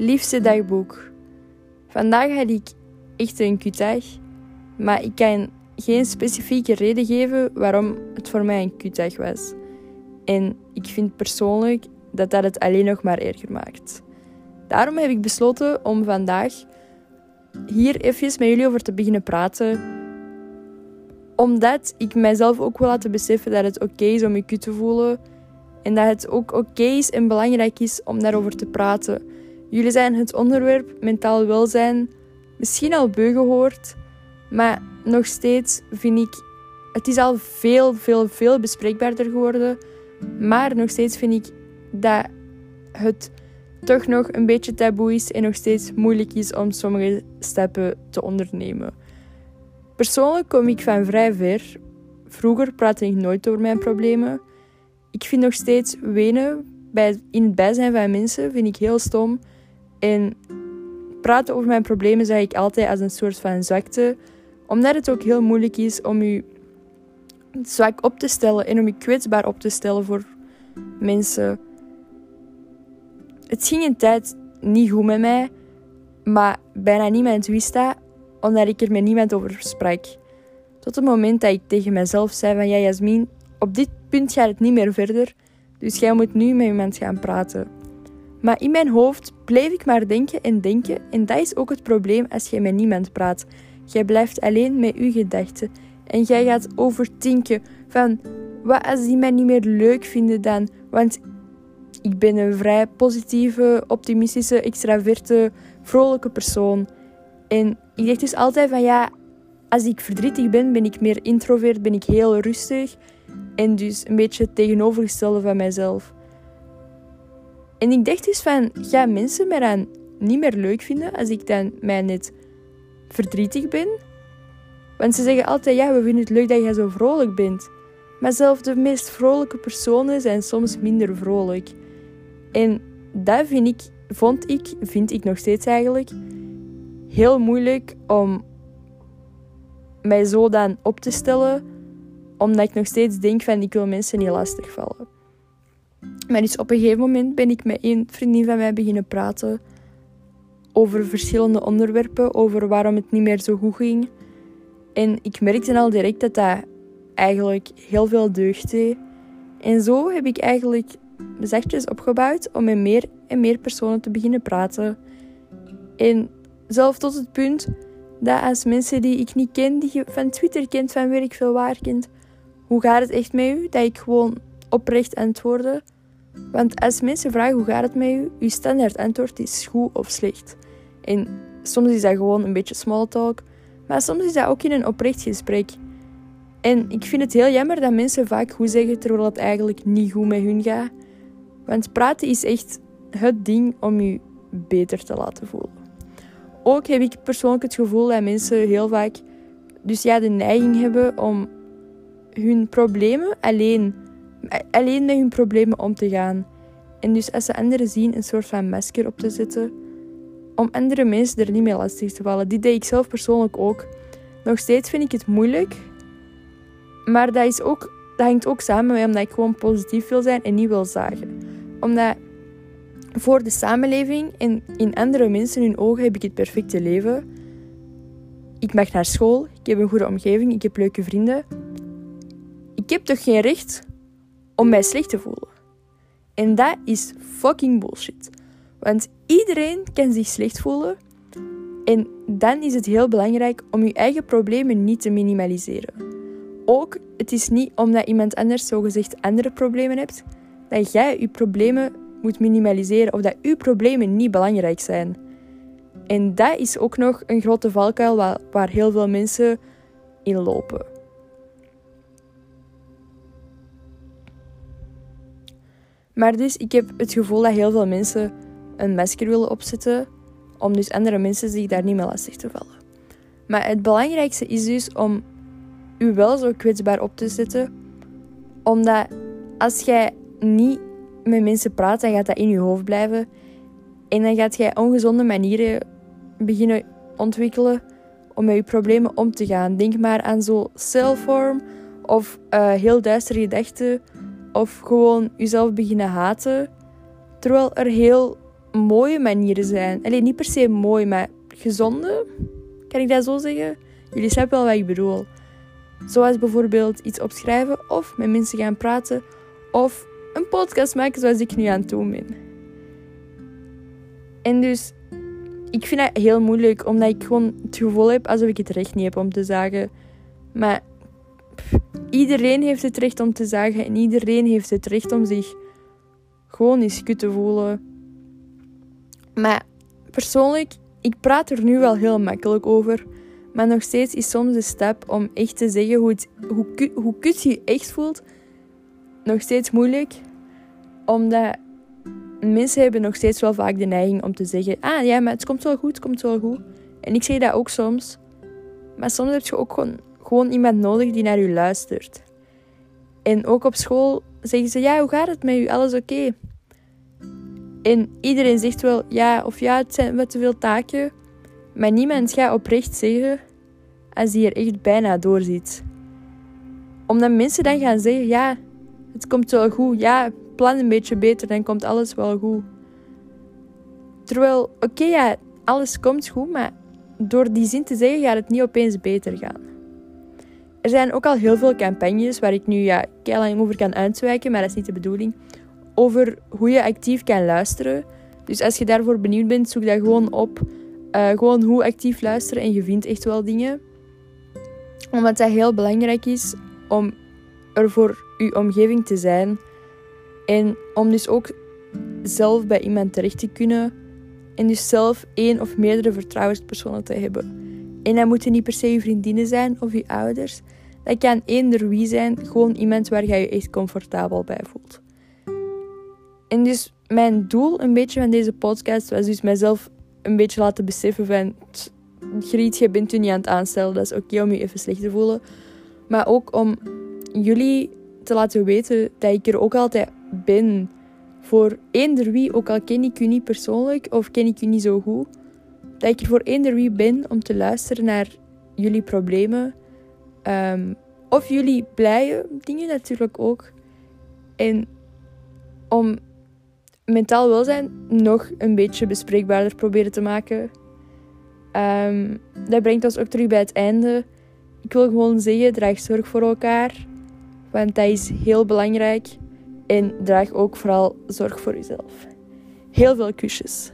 Liefste dagboek. Vandaag had ik echt een kutdag, maar ik kan geen specifieke reden geven waarom het voor mij een kutdag was. En ik vind persoonlijk dat dat het alleen nog maar erger maakt. Daarom heb ik besloten om vandaag hier even met jullie over te beginnen praten. Omdat ik mijzelf ook wil laten beseffen dat het oké is om je kut te voelen. En dat het ook oké is en belangrijk is om daarover te praten. Jullie zijn het onderwerp mentaal welzijn misschien al beu gehoord, maar nog steeds vind ik het is al veel, veel, veel bespreekbaarder geworden. Maar nog steeds vind ik dat het toch nog een beetje taboe is en nog steeds moeilijk is om sommige stappen te ondernemen. Persoonlijk kom ik van vrij ver. Vroeger praatte ik nooit over mijn problemen. Ik vind nog steeds wenen bij, in het bijzijn van mensen vind ik heel stom. En praten over mijn problemen zag ik altijd als een soort van zwakte, omdat het ook heel moeilijk is om je zwak op te stellen en om je kwetsbaar op te stellen voor mensen. Het ging een tijd niet goed met mij, maar bijna niemand wist dat, omdat ik er met niemand over sprak. Tot het moment dat ik tegen mezelf zei van ja Jasmin, op dit punt gaat het niet meer verder, dus jij moet nu met iemand gaan praten. Maar in mijn hoofd bleef ik maar denken en denken en dat is ook het probleem als je met niemand praat. Jij blijft alleen met je gedachten en jij gaat overdenken van wat als die mij niet meer leuk vinden dan, want ik ben een vrij positieve, optimistische, extraverte, vrolijke persoon. En ik dacht dus altijd van ja, als ik verdrietig ben, ben ik meer introvert, ben ik heel rustig. En dus een beetje het tegenovergestelde van mijzelf. En ik dacht dus van, ga mensen mij dan niet meer leuk vinden als ik dan mij net verdrietig ben? Want ze zeggen altijd, ja, we vinden het leuk dat jij zo vrolijk bent. Maar zelfs de meest vrolijke personen zijn soms minder vrolijk. En dat vind ik, vond ik, vind ik nog steeds eigenlijk, heel moeilijk om mij zo dan op te stellen, omdat ik nog steeds denk van ik wil mensen niet lastigvallen. Maar dus op een gegeven moment ben ik met een vriendin van mij beginnen praten over verschillende onderwerpen, over waarom het niet meer zo goed ging. En ik merkte al direct dat dat eigenlijk heel veel deugd deed. En zo heb ik eigenlijk zachtjes opgebouwd om met meer en meer personen te beginnen praten. En zelf tot het punt dat als mensen die ik niet ken, die je van Twitter kent, van werk veel waar kent, hoe gaat het echt met u? Dat ik gewoon oprecht antwoordde. Want als mensen vragen hoe gaat het met u, uw standaard antwoord is goed of slecht. En soms is dat gewoon een beetje small talk, maar soms is dat ook in een oprecht gesprek. En ik vind het heel jammer dat mensen vaak goed zeggen terwijl het eigenlijk niet goed met hun gaat. Want praten is echt het ding om je beter te laten voelen. Ook heb ik persoonlijk het gevoel dat mensen heel vaak dus ja, de neiging hebben om hun problemen alleen alleen met hun problemen om te gaan. En dus als ze anderen zien, een soort van masker op te zetten. Om andere mensen er niet mee lastig te vallen. Die deed ik zelf persoonlijk ook. Nog steeds vind ik het moeilijk. Maar dat, is ook, dat hangt ook samen met omdat ik gewoon positief wil zijn en niet wil zagen. Omdat voor de samenleving en in andere mensen hun ogen heb ik het perfecte leven. Ik mag naar school, ik heb een goede omgeving, ik heb leuke vrienden. Ik heb toch geen recht om mij slecht te voelen. En dat is fucking bullshit. Want iedereen kan zich slecht voelen. En dan is het heel belangrijk om je eigen problemen niet te minimaliseren. Ook, het is niet omdat iemand anders zogezegd andere problemen hebt, dat jij je problemen moet minimaliseren of dat je problemen niet belangrijk zijn. En dat is ook nog een grote valkuil waar, waar heel veel mensen in lopen. Maar dus, ik heb het gevoel dat heel veel mensen een masker willen opzetten om dus andere mensen zich daar niet meer lastig te vallen. Maar het belangrijkste is dus om u wel zo kwetsbaar op te zetten, omdat als jij niet met mensen praat, dan gaat dat in je hoofd blijven. En dan gaat jij ongezonde manieren beginnen ontwikkelen om met je problemen om te gaan. Denk maar aan zo self-harm of uh, heel duistere gedachten of gewoon jezelf beginnen haten. Terwijl er heel mooie manieren zijn. Alleen niet per se mooi, maar gezonde. Kan ik dat zo zeggen? Jullie snappen wel wat ik bedoel. Zoals bijvoorbeeld iets opschrijven of met mensen gaan praten of een podcast maken zoals ik nu aan het doen ben. En dus, ik vind dat heel moeilijk omdat ik gewoon het gevoel heb alsof ik het recht niet heb om te zagen. Maar iedereen heeft het recht om te zagen en iedereen heeft het recht om zich gewoon eens kut te voelen. Maar persoonlijk, ik praat er nu wel heel makkelijk over. Maar nog steeds is soms de stap om echt te zeggen hoe, het, hoe, hoe kut je echt voelt, nog steeds moeilijk. Omdat mensen hebben nog steeds wel vaak de neiging om te zeggen: Ah ja, maar het komt wel goed, het komt wel goed. En ik zeg dat ook soms. Maar soms heb je ook gewoon, gewoon iemand nodig die naar je luistert. En ook op school zeggen ze: Ja, hoe gaat het met u? Alles oké? En iedereen zegt wel ja of ja, het zijn wat te veel taken. Maar niemand gaat oprecht zeggen als hij er echt bijna doorziet. Omdat mensen dan gaan zeggen, ja, het komt wel goed. Ja, plan een beetje beter, dan komt alles wel goed. Terwijl, oké, ja, alles komt goed, maar door die zin te zeggen gaat het niet opeens beter gaan. Er zijn ook al heel veel campagnes waar ik nu ja, lang over kan uitwijken, maar dat is niet de bedoeling. Over hoe je actief kan luisteren. Dus als je daarvoor benieuwd bent, zoek dat gewoon op. Uh, gewoon hoe actief luisteren en je vindt echt wel dingen. Omdat dat heel belangrijk is om er voor je omgeving te zijn. En om dus ook zelf bij iemand terecht te kunnen. En dus zelf één of meerdere vertrouwenspersonen te hebben. En dat moeten niet per se je vriendinnen zijn of je ouders. Dat kan eender wie zijn, gewoon iemand waar je je echt comfortabel bij voelt. En dus mijn doel een beetje van deze podcast was dus mijzelf een beetje laten beseffen van... Griet, je bent u niet aan het aanstellen. Dat is oké om je even slecht te voelen. Maar ook om jullie te laten weten dat ik er ook altijd ben. Voor eender wie, ook al ken ik u niet persoonlijk of ken ik u niet zo goed. Dat ik er voor eender wie ben om te luisteren naar jullie problemen. Um, of jullie blije dingen natuurlijk ook. En om mentaal welzijn nog een beetje bespreekbaarder proberen te maken. Um, dat brengt ons ook terug bij het einde. Ik wil gewoon zeggen, draag zorg voor elkaar. Want dat is heel belangrijk. En draag ook vooral zorg voor jezelf. Heel veel kusjes.